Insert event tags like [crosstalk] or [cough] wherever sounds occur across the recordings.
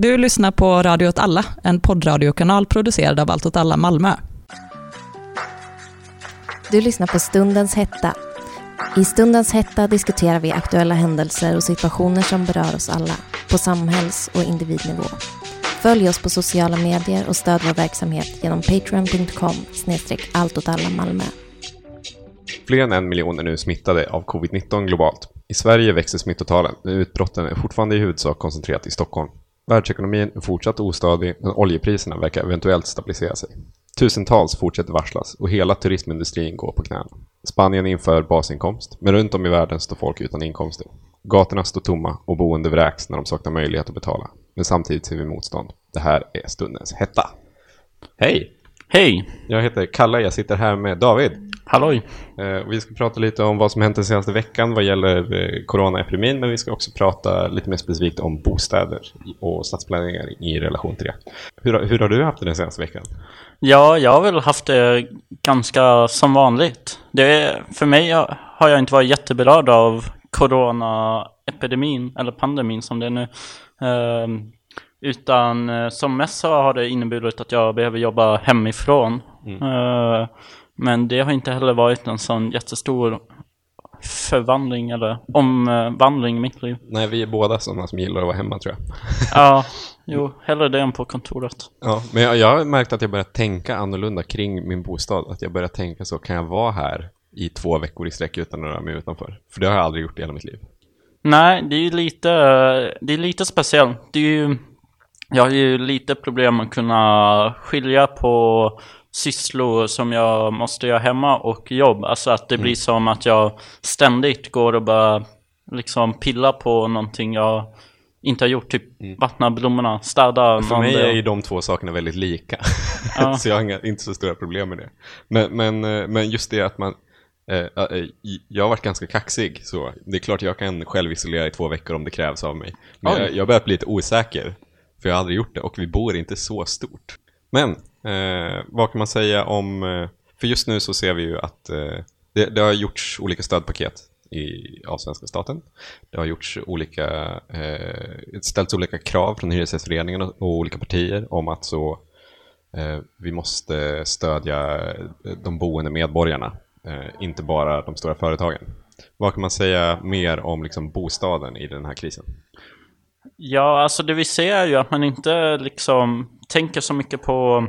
Du lyssnar på Radio åt alla, en poddradiokanal producerad av Allt åt alla Malmö. Du lyssnar på Stundens hetta. I Stundens hetta diskuterar vi aktuella händelser och situationer som berör oss alla, på samhälls och individnivå. Följ oss på sociala medier och stöd vår verksamhet genom patreon.com snedstreck Malmö. Fler än en miljon är nu smittade av covid-19 globalt. I Sverige växer smittotalen, men utbrotten är fortfarande i huvudsak koncentrerat i Stockholm. Världsekonomin är fortsatt ostadig, men oljepriserna verkar eventuellt stabilisera sig. Tusentals fortsätter varslas och hela turismindustrin går på knäna. Spanien inför basinkomst, men runt om i världen står folk utan inkomster. Gatorna står tomma och boende vräks när de saknar möjlighet att betala. Men samtidigt ser vi motstånd. Det här är stundens hetta. Hej! Hej! Jag heter Kalle, jag sitter här med David. Halloj! Eh, vi ska prata lite om vad som hänt den senaste veckan vad gäller eh, coronaepidemin, men vi ska också prata lite mer specifikt om bostäder och stadsplanering i relation till det. Hur, hur har du haft det den senaste veckan? Ja, jag har väl haft det ganska som vanligt. Det, för mig har jag inte varit jätteberörd av coronaepidemin, eller pandemin som det är nu. Eh, utan eh, som mest så har det inneburit att jag behöver jobba hemifrån. Mm. Men det har inte heller varit en sån jättestor förvandling eller omvandling i mitt liv. Nej, vi är båda sådana som gillar att vara hemma tror jag. ja, [laughs] jo, hellre det än på kontoret. Ja, men jag, jag har märkt att jag börjar tänka annorlunda kring min bostad. Att jag börjar tänka så, kan jag vara här i två veckor i sträck utan att röra mig utanför? För det har jag aldrig gjort i hela mitt liv. Nej, det är ju lite, det är lite speciellt. Det är ju, jag har ju lite problem att kunna skilja på sysslor som jag måste göra hemma och jobb. Alltså att det mm. blir som att jag ständigt går och bara liksom pilla på någonting jag inte har gjort. Typ mm. vattna blommorna, städa. För mig är ju de två sakerna väldigt lika. Ja. [laughs] så jag har inte så stora problem med det. Men, men, eh, men just det att man eh, eh, jag har varit ganska kaxig så det är klart jag kan själv isolera i två veckor om det krävs av mig. Men jag, jag börjar bli lite osäker. För jag har aldrig gjort det och vi bor inte så stort. Men Eh, vad kan man säga om, eh, för just nu så ser vi ju att eh, det, det, har gjorts olika stödpaket i, av svenska staten. Det har gjorts olika, eh, ställts olika krav från Hyresgästföreningen och, och olika partier om att så eh, vi måste stödja eh, de boende medborgarna, eh, inte bara de stora företagen. Vad kan man säga mer om liksom, bostaden i den här krisen? Ja, alltså det vi ser är ju att man inte liksom tänker så mycket på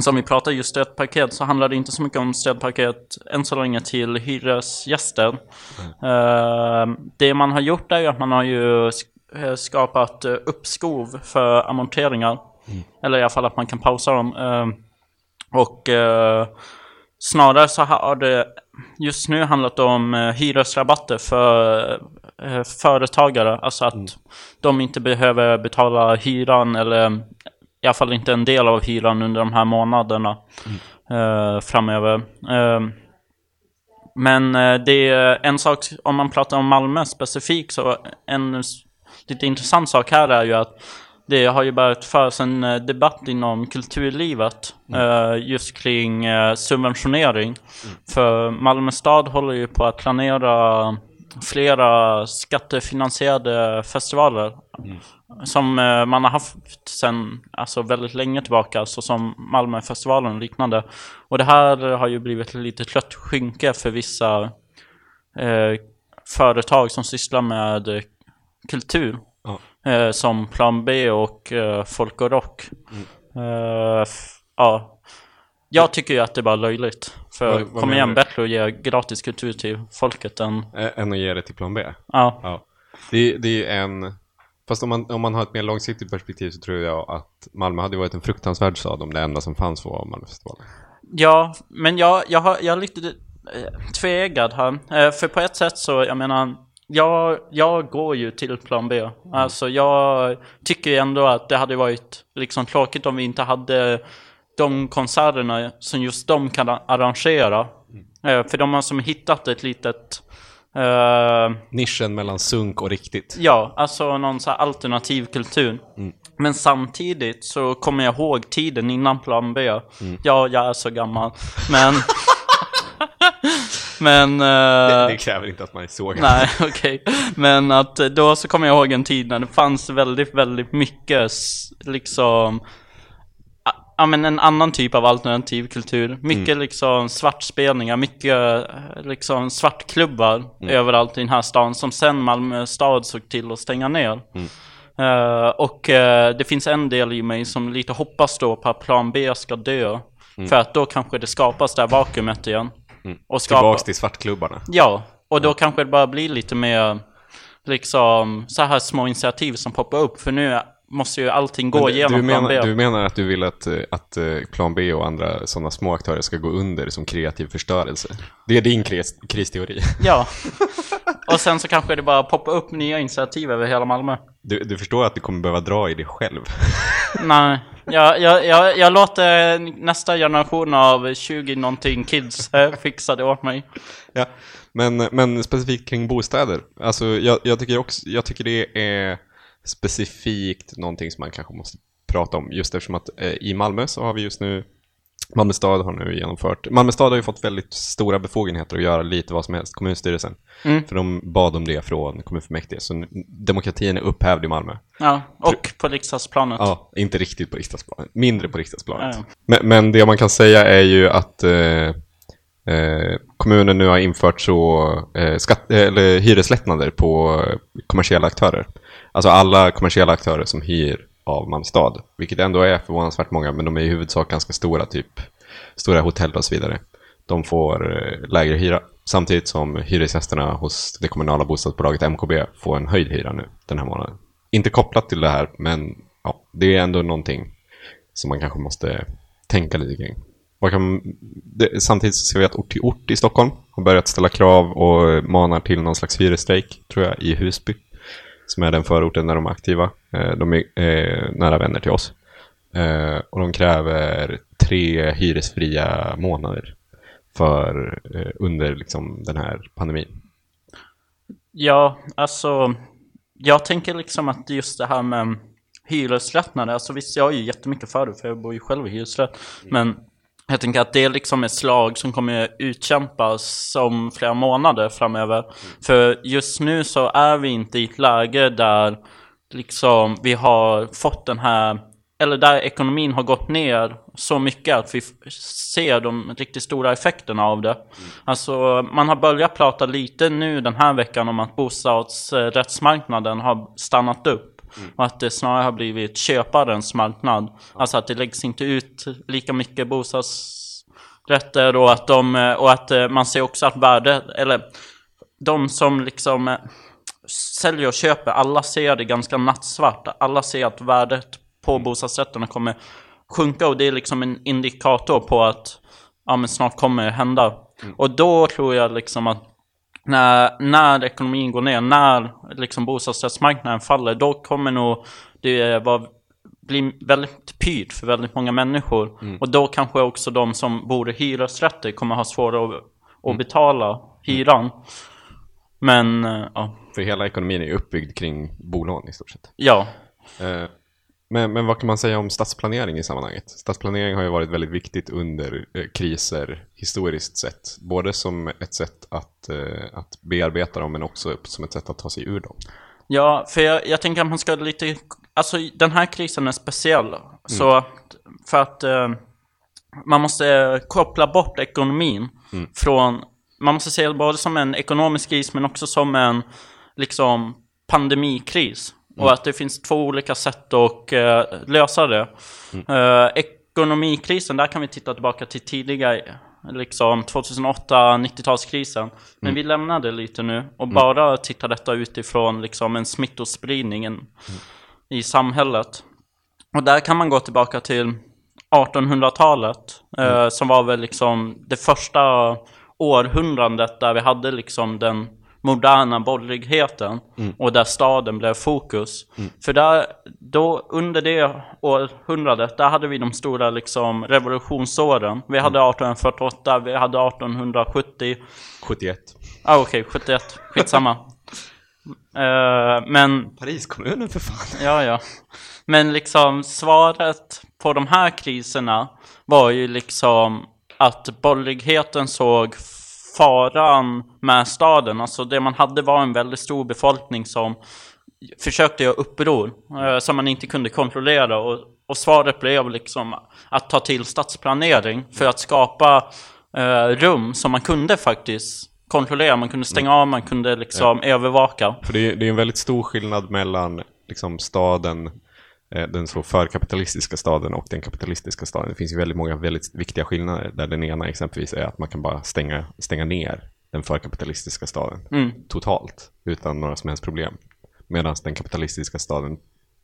som vi pratar just stödpaket så handlar det inte så mycket om stödpaket än så länge till hyresgäster. Mm. Uh, det man har gjort är att man har ju eh, skapat uh, uppskov för amorteringar. Mm. Eller i alla fall att man kan pausa dem. Och snarare så har det just nu handlat om hyresrabatter för företagare. Alltså att mm. de inte behöver betala hyran eller i alla fall inte en del av hyran under de här månaderna mm. eh, framöver. Eh, men eh, det är en sak, om man pratar om Malmö specifikt, så en lite intressant sak här är ju att det har ju börjat föras en eh, debatt inom kulturlivet mm. uh, just kring subventionering. Mm. För Malmö stad håller ju på att planera flera skattefinansierade festivaler. Mm. Som eh, man har haft sedan alltså väldigt länge tillbaka, alltså som Malmöfestivalen och liknande. Och det här har ju blivit lite trött skynke för vissa eh, företag som sysslar med kultur. Ja. Eh, som Plan B och eh, Folk och Rock. Mm. Eh, ja. Jag tycker ju att det är bara löjligt. För vad, vad kom igen, bättre att ge gratis kultur till folket än... Än att ge det till Plan B? Ja. ja. Det, det är en Fast om man, om man har ett mer långsiktigt perspektiv så tror jag att Malmö hade varit en fruktansvärd stad om det enda som fanns var Malmöfestivalen. Ja, men jag, jag, har, jag är lite eh, tveeggad här. Eh, för på ett sätt så, jag menar, jag, jag går ju till plan B. Mm. Alltså jag tycker ändå att det hade varit liksom tråkigt om vi inte hade de konserterna som just de kan arrangera. Mm. Eh, för de har som hittat ett litet Uh, Nischen mellan sunk och riktigt. Ja, alltså någon så alternativ kultur. Mm. Men samtidigt så kommer jag ihåg tiden innan plan B. Mm. Ja, jag är så gammal. Men, [laughs] Men... det, det, kräver inte att man är så gammal. Nej, [laughs] okej. Okay. Men att då så kommer jag ihåg en tid när det fanns väldigt, väldigt mycket liksom ja, men en annan typ av alternativ kultur. Mycket mm. liksom svartspelningar, mycket liksom svartklubbar mm. överallt i den här stan som sen Malmö stad såg till att stänga ner. Mm. Uh, och uh, det finns en del i mig som lite hoppas då på att plan B ska dö. Mm. För att då kanske det skapas det här vakuumet igen. Mm. Och skapa... Tillbaks till svartklubbarna. Ja, och då kanske det bara blir lite mer liksom så här små initiativ som poppar upp. För nu måste ju allting gå du, igenom du menar, plan B. Du menar att du vill att, eh, att eh, plan B och andra sådana små aktörer ska gå under som kreativ förstörelse? Det är din kris, kristeori? [laughs] Ja. Och sen så kanske det bara poppar upp nya initiativ över hela Malmö. Du, du förstår att du kommer behöva dra i det själv? [laughs] Nej, jag, jag, jag, jag låter nästa generation av 20 någonting kids eh, fixa det åt mig. Ja, men, men specifikt kring bostäder. Alltså jag, jag, tycker också, jag tycker det är specifikt någonting som man kanske måste prata om. Just eftersom att eh, i Malmö så har vi just nu Malmö stad har nu genomfört, Malmö stad har ju fått väldigt stora befogenheter att göra lite vad som helst, kommunstyrelsen. Mm. För de bad om det från kommunfullmäktige, så demokratin är upphävd i Malmö. Ja, och på riksdagsplanet. Ja, inte riktigt på riksdagsplanet, mindre på riksdagsplanet. Ja, ja. Men, men, det man kan säga är ju att eh, eh, kommunen nu har infört så eh, skatt, eller hyreslättnader på kommersiella aktörer. Alltså alla kommersiella aktörer som hyr av Malmö stad. Vilket ändå är förvånansvärt många, men de är i huvudsak ganska stora, typ stora hotell och så vidare. De får eh, lägre hyra. Samtidigt som hyresgästerna hos det kommunala bostadsbolaget MKB får en höjd hyra nu den här månaden. Inte kopplat till det här, men ja, det är ändå någonting som man kanske måste tänka lite kring. Kan, det, samtidigt så ser vi att ort till ort i Stockholm har börjat ställa krav och manar till någon slags hyresstrejk, tror jag, i Husby som är den förorten där de är aktiva. Eh, de är eh, nära vänner till oss. Eh, och de kräver tre hyresfria månader för eh, under liksom den här pandemin. Ja, alltså jag tänker liksom att just det här med hyreslättnader, alltså visst jag är ju jättemycket för det för jag bor ju själv i hyresrätt. Men jag tänker att det är liksom ett slag som kommer utkämpas om flera månader framöver. Mm. För just nu så är vi inte i ett läge där liksom vi har fått den här, eller där ekonomin har gått ner så mycket att vi ser de riktigt stora effekterna av det. Mm. Alltså man har börjat prata lite nu den här veckan om att bostadsrättsmarknaden har stannat upp. Mm. Och att det snarare har blivit köparens marknad. Alltså att det läggs inte ut lika mycket bostadsrätter och att, de, och att eh, man ser också att värdet, eller de som liksom eh, säljer och köper, alla ser det ganska nattsvart. Alla ser att värdet på bostadsrätterna kommer sjunka och det är liksom en indikator på att ja, men snart kommer det hända. Mm. Och då tror jag liksom att när, när ekonomin går ner, när liksom bostadsrättsmarknaden faller, då kommer nog det vara, bli väldigt pyrt för väldigt många människor. Mm. Och då kanske också de som bor i hyresrätter kommer ha svårare att, att mm. betala hyran. Men, eh, ja. För hela ekonomin är uppbyggd kring bolån i stort sett. Ja. Eh, men, men vad kan man säga om stadsplanering i sammanhanget? Stadsplanering har ju varit väldigt viktigt under eh, kriser historiskt sett. Både som ett sätt att, eh, att bearbeta dem men också som ett sätt att ta sig ur dem. Ja, för jag, jag tänker att man ska lite... Alltså den här krisen är speciell. Mm. Så för att eh, man måste koppla bort ekonomin mm. från... Man måste se det både som en ekonomisk kris men också som en liksom pandemikris. Mm. Och att det finns två olika sätt att uh, lösa det. Mm. Uh, ekonomikrisen, där kan vi titta tillbaka till tidigare, liksom 2008, 90-talskrisen. Men mm. vi lämnar det lite nu och mm. bara tittar detta utifrån liksom en smittospridningen mm. i samhället. Och där kan man gå tillbaka till 1800-talet, uh, som var väl liksom det första århundradet där vi hade liksom den moderna borgerligheten mm. och där staden blev fokus. Mm. För där, då under det århundradet, där hade vi de stora liksom revolutionsåren. Vi hade 1848, mm. vi hade 1870. 71. Ah, Okej, okay, 71. Skitsamma. uh, [laughs] men... Pariskommunen för fan. Ja, ja. Men liksom svaret på de här kriserna var ju liksom att borgerligheten såg faran med staden. Alltså det man hade var en väldigt stor befolkning som försökte göra uppror eh, som man inte kunde kontrollera. Och, och svaret blev liksom att ta till stadsplanering för att skapa eh, rum som man kunde faktiskt kontrollera. Man kunde stänga av, man kunde liksom ja. övervaka. För det är, det är en väldigt stor skillnad mellan liksom staden den så förkapitalistiska staden och den kapitalistiska staden. Det finns ju väldigt många väldigt viktiga skillnader där den ena exempelvis är att man kan bara stänga, stänga ner den förkapitalistiska staden mm. totalt utan några som helst problem. Medan den kapitalistiska staden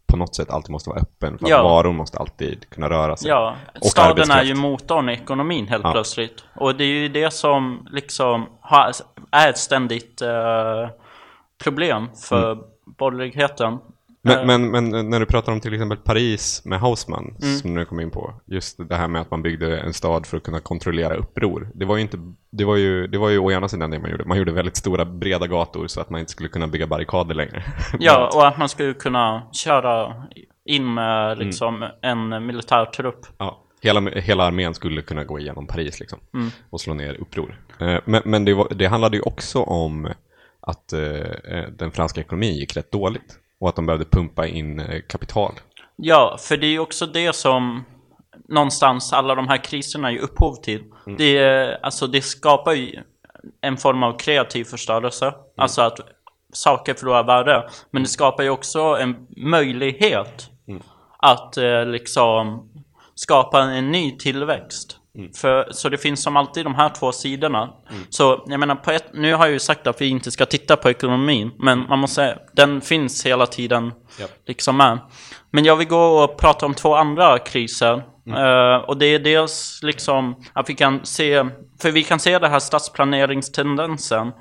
på något sätt alltid måste vara öppen för ja. att varor måste alltid kunna röra sig. Ja, staden är ju motorn i ekonomin helt ja. plötsligt. Och det är ju det som liksom har, är ett ständigt uh, problem för mm. borgerligheten. Men, men, men, när du pratar om till exempel Paris med Hausmann, mm. som du kom in på, just det här med att man byggde en stad för att kunna kontrollera uppror. Det var ju, inte, det var ju, det var ju å ena sidan det man gjorde. Man gjorde väldigt stora, breda gator så att man inte skulle kunna bygga barrikader längre. [laughs] ja, och att man skulle kunna köra in med mm. liksom mm. en militär trupp. Ja. Hela, hela armén skulle kunna gå igenom Paris liksom, mm. och slå ner uppror. Eh, men, men det, var, det handlade ju också om att eh den franska ekonomin gick rätt dåligt. Och att de behövde pumpa in eh, kapital. Ja, för det är ju också det som någonstans alla de här kriserna är upphov till. Mm. Det, alltså, det skapar ju en form av kreativ förstörelse. Mm. Alltså att saker förlorar värde. Men det skapar ju också en möjlighet mm. att eh, liksom skapa en ny tillväxt. Mm. För, så det finns som alltid de här två sidorna. Mm. Så jag menar, på ett, nu har jag ju sagt att vi inte ska titta på ekonomin, men man måste säga, den finns hela tiden yep. liksom med. Men jag vill gå och prata om två andra kriser. Mm. Uh, och det är dels liksom att vi kan se, för vi kan se den här stadsplaneringstendensen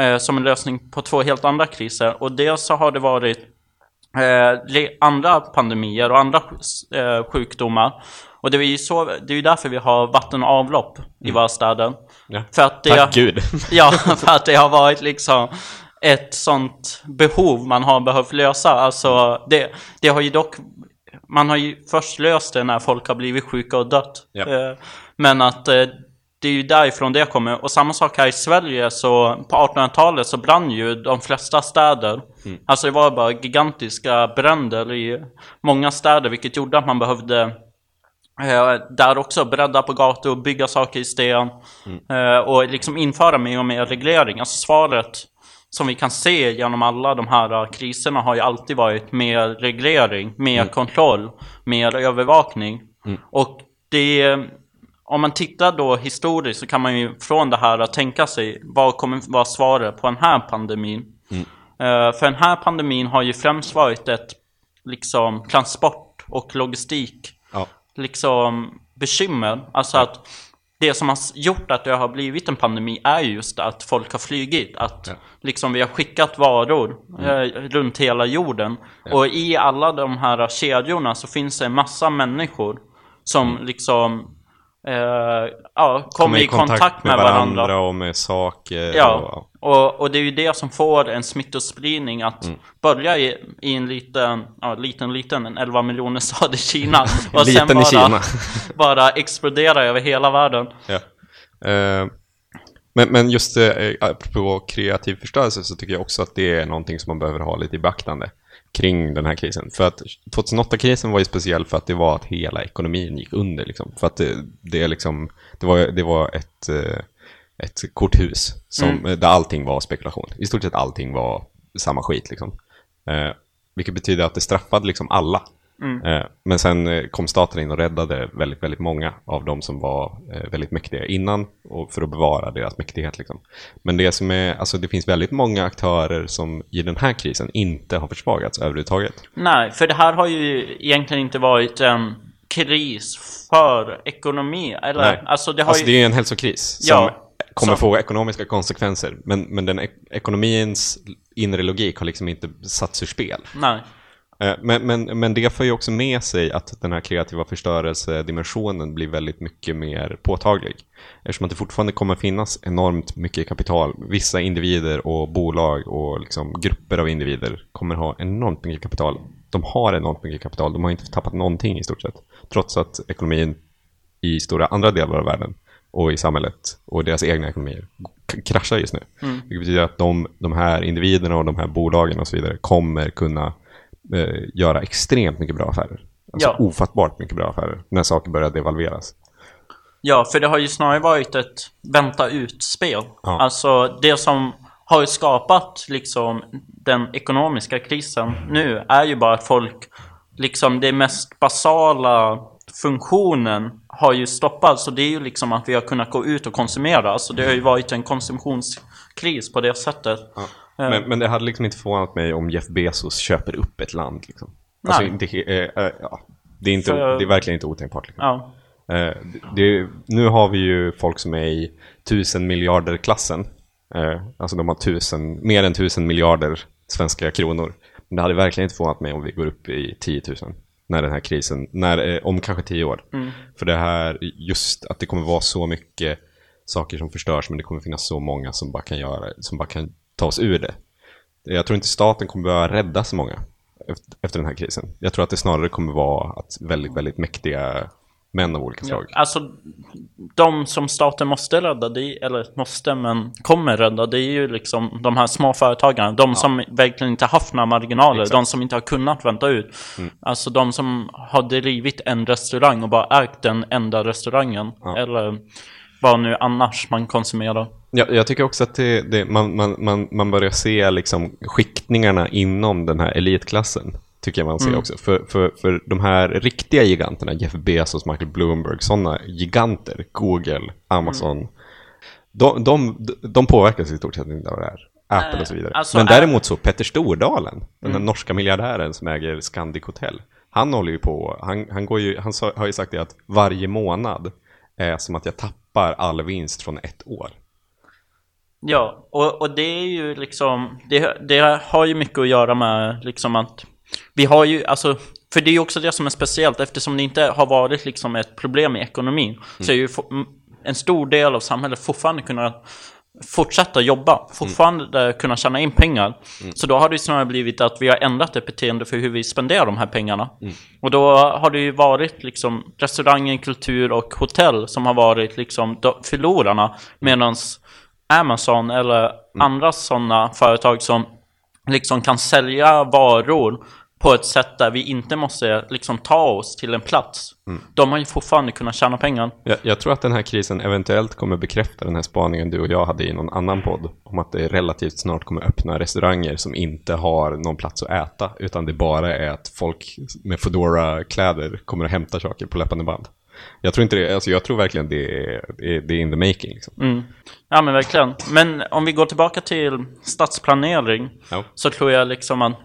uh, som en lösning på två helt andra kriser. Och dels så har det varit uh, andra pandemier och andra sjukdomar och det är ju så, det är ju därför vi har vatten och avlopp i mm. våra städer. Ja. För att det, Tack gud! [laughs] ja, för att det har varit liksom ett sånt behov man har behövt lösa. Alltså, det, det har ju dock man har ju först löst det när folk har blivit sjuka och dött. Ja. Eh, men att eh, det är ju därifrån det kommer. Och samma sak här i Sverige så på 1800-talet så brann ju de flesta städer. Mm. Alltså det var bara gigantiska bränder i många städer vilket gjorde att man behövde Eh, där också bredda på gator, bygga saker i sten mm. Eh, och liksom införa mer och mer reglering. Alltså svaret som vi kan se genom alla de här kriserna har ju alltid varit mer reglering, mer mm. kontroll, mer övervakning. Mm. Och det, om man tittar då historiskt så kan man ju från det här tänka sig vad kommer vara svaret på den här pandemin. Mm. Uh, för den här pandemin har ju främst varit ett liksom transport och logistik liksom bekymmer. Alltså att det som har gjort att det har blivit en pandemi är just att folk har flygit. Att ja. liksom vi har skickat varor mm. eh, runt hela jorden. Ja. Och i alla de här kedjorna så finns det en massa människor som mm. liksom ja, kommer i kontakt, kontakt med, med varandra. varandra. och med saker. Ja, och, och, och, det är ju det som får en smittospridning att mm. börja i, i, en liten, ja, liten, liten, en 11 miljoner stad i Kina. [laughs] Och sen bara, Kina. [laughs] bara explodera över hela världen. Ja. Uh, men, men just eh, apropå kreativ förstörelse så tycker jag också att det är någonting som man behöver ha lite i beaktande kring den här krisen. För att 2008-krisen var ju speciell för att det var att hela ekonomin gick under. Liksom. För att det, det, liksom, det, var, det var ett, eh, ett korthus som, mm. där allting var spekulation. I stort sett allting var samma skit. Liksom. Eh, vilket betyder att det straffade liksom alla. Mm. Eh, men sen eh, kom staten in och räddade väldigt, väldigt många av de som var eh, väldigt mäktiga innan och för att bevara deras mäktighet. Liksom. Men det som är, alltså det finns väldigt många aktörer som i den här krisen inte har försvagats överhuvudtaget. Nej, för det här har ju egentligen inte varit en kris för ekonomi. Eller? Nej. Alltså det, har alltså, ju... det är en hälsokris som ja, kommer som... få ekonomiska konsekvenser. Men, men den ek ekonomins inre logik har liksom inte satts ur spel. Nej. Eh, men, men, men det för ju också med sig att den här kreativa förstörelsedimensionen blir väldigt mycket mer påtaglig. Eftersom att det fortfarande kommer finnas enormt mycket kapital. Vissa individer och bolag och liksom grupper av individer kommer ha enormt mycket kapital. De har enormt mycket kapital. De har inte tappat någonting i stort sett. Trots att ekonomin i stora andra delar av världen och i samhället och deras egna ekonomier kraschar just nu. Mm. Det betyder att de, de här individerna och de här bolagen och så vidare kommer kunna eh, göra extremt mycket bra affärer. Alltså ja. ofattbart mycket bra affärer när saker börjar devalveras. Ja, för det har ju snarare varit ett vänta ut-spel. Ja. Alltså det som har skapat liksom den ekonomiska krisen nu är ju bara att folk liksom det mest basala funktionen har ju stoppats och det är ju liksom att vi har kunnat gå ut och konsumera. Så det har ju varit en konsumtionskris på det sättet. Ja. Eh. Men, men, det hade liksom inte förvånat mig om Jeff Bezos köper upp ett land. Liksom. Alltså, inte, äh, äh, ja. det, är inte, För... det är verkligen inte otänkbart. Liksom. Ja. Äh, det, nu har vi ju folk som är i tusen miljarder klassen. alltså de har tusen, mer än tusen miljarder svenska kronor. Men det hade verkligen inte förvånat mig om vi går upp i 10 000 när den här krisen, när, om kanske tio år. Mm. För det här, just att det kommer vara så mycket saker som förstörs men det kommer finnas så många som bara kan göra, som bara kan ta oss ur det. Jag tror inte staten kommer behöva rädda så många efter den här krisen. Jag tror att det snarare kommer vara att väldigt, väldigt mäktiga män av olika slag. Ja, alltså, de som staten måste rädda, det eller måste, men kommer rädda, det är ju liksom de här små företagarna. De ja. som verkligen inte haft några marginaler, Exakt. de som inte har kunnat vänta ut. Mm. Alltså de som har drivit en restaurang och bara ägt den enda restaurangen. Ja. Eller vad nu annars man konsumerar. Ja, jag tycker också att det, det, man, man, man, man börjar se liksom skiktningarna inom den här elitklassen. Tycker jag man ser mm. också. För, för, för de här riktiga giganterna, Jeff Bezos, Michael Bloomberg, sådana giganter, Google, Amazon. Mm. De, de, de påverkas i stort sett inte av det här. Apple och så vidare. Alltså, Men däremot så Petter Stordalen, mm. den här norska miljardären som äger Scandic Hotel. Han håller ju på, han, han, går ju, han har ju sagt det att varje månad är som att jag tappar all vinst från ett år. Ja, och, och det är ju liksom, det, det har ju mycket att göra med liksom att vi har ju, alltså, för det är ju också det som är speciellt eftersom det inte har varit liksom ett problem i ekonomin mm. så är ju en stor del av samhället fortfarande kunna fortsätta jobba, fortfarande mm. kunna tjäna in pengar. Mm. Så då har det snarare blivit att vi har ändrat ett beteende för hur vi spenderar de här pengarna. Mm. Och då har det ju varit liksom restauranger, kultur och hotell som har varit liksom förlorarna. Medan Amazon eller mm. andra sådana företag som liksom kan sälja varor på ett sätt där vi inte måste liksom ta oss till en plats. Mm. De har ju fortfarande kunnat tjäna pengar. Jag, jag, tror att den här krisen eventuellt kommer bekräfta den här spaningen du och jag hade i någon annan podd. Om att det relativt snart kommer öppna restauranger som inte har någon plats att äta. Utan det bara är att folk med fedora kläder kommer att hämta saker på löpande band. Jag tror inte det, alltså jag tror verkligen det är, det är in the making. Liksom. Mm. Ja men verkligen. Men om vi går tillbaka till stadsplanering ja. så tror jag liksom att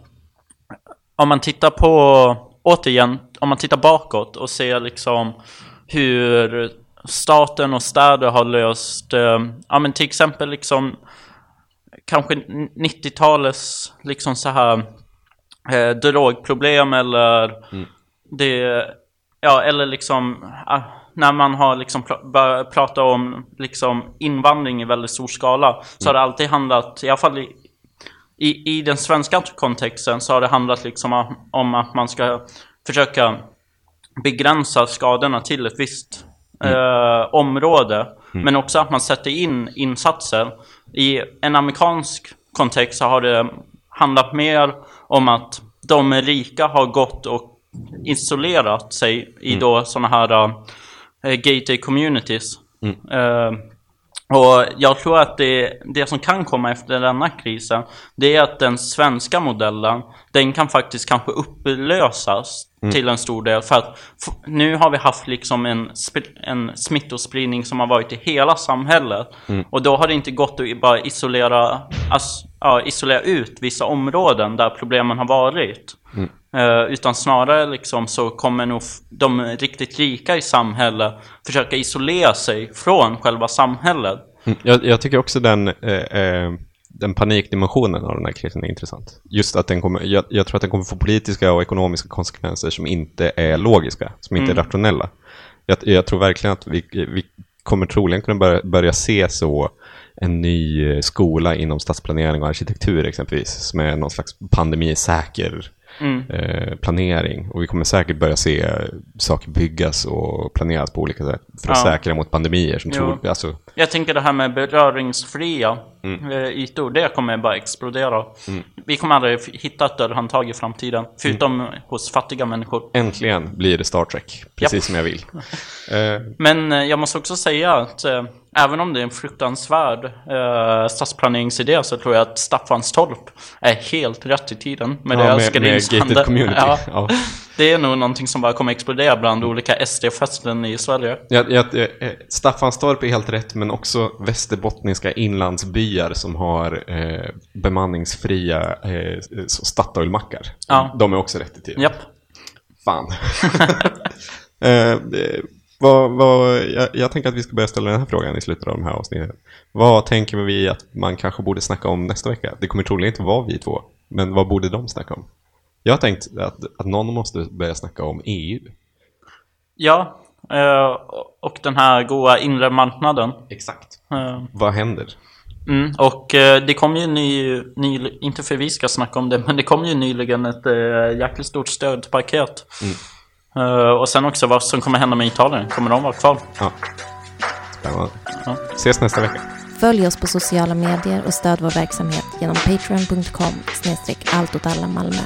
om man tittar på, återigen, om man tittar bakåt och ser liksom hur staten och städer har löst, eh, ja men till exempel liksom kanske 90-talets liksom så här eh, drogproblem eller mm. det, ja eller liksom ah, när man har liksom börjat prata om liksom invandring i väldigt stor skala mm. så har det alltid handlat, i alla fall i, i, i den svenska kontexten så har det handlat liksom om att man ska försöka begränsa skadorna till ett visst mm. eh, område. Mm. Men också att man sätter in insatser. I en amerikansk kontext så har det handlat mer om att de rika har gått och isolerat sig i mm. då sådana här uh, gated communities. Mm. Uh, och jag tror att det, det som kan komma efter denna krisen, det är att den svenska modellen, den kan faktiskt kanske upplösas mm. till en stor del. För att nu har vi haft liksom en, en smittospridning som har varit i hela samhället. Mm. Och då har det inte gått att bara isolera, alltså, ja, isolera ut vissa områden där problemen har varit. Uh, utan snarare liksom så kommer nog de riktigt rika i samhället försöka isolera sig från själva samhället. Mm. Jag, jag, tycker också den, eh, eh, den panikdimensionen av den här krisen är intressant. Just att den kommer, jag, jag, tror att den kommer få politiska och ekonomiska konsekvenser som inte är logiska, som inte mm. är rationella. Jag, jag, tror verkligen att vi, vi kommer troligen kunna börja, börja se så en ny skola inom stadsplanering och arkitektur exempelvis, som är någon slags pandemisäker mm. eh, planering. Och vi kommer säkert börja se saker byggas och planeras på olika sätt för att ja. säkra mot pandemier. Som tror, alltså... Jag tänker det här med beröringsfria mm. eh, ytor, det kommer bara explodera. Mm. Vi kommer aldrig hitta ett dörrhandtag i framtiden, förutom mm. hos fattiga människor. Äntligen blir det Star Trek, precis Japp. som jag vill. [laughs] eh. Men eh, jag måste också säga att även om det är en fruktansvärd eh, stadsplaneringsidé så tror jag att Staffanstorp är helt rätt i tiden med ja, det älskarinshandeln. community. Ja. ja. Det är nog någonting som bara kommer explodera bland olika SD-fästen i Sverige. Ja, ja, eh, Staffanstorp är helt rätt, men också västerbottniska inlandsbyar som har eh, bemanningsfria eh, Statoilmackar. Ja. De är också rätt i tiden. Japp. Fan. [laughs] eh, vad, vad, jag, jag, tänker att vi ska börja ställa den här frågan i slutet av de här avsnitten. Vad tänker vi att man kanske borde snacka om nästa vecka? Det kommer troligen inte vara vi två, men vad borde de snacka om? Jag har tänkt att, att någon måste börja snacka om EU. Ja, eh, och den här goa inre marknaden. Exakt. Uh, vad händer? Mm, och eh, det kom ju ny, ny, inte för vi ska snacka om det, men det kom ju nyligen ett jäkligt stort stödpaket. Mm Uh, och sen också vad som kommer hända med Italien. Kommer de vara kvar? Ja. Spännande. Ja. Ses nästa vecka. Följ oss på sociala medier och stöd vår verksamhet genom patreon.com snedstreck allt åt alla Malmö.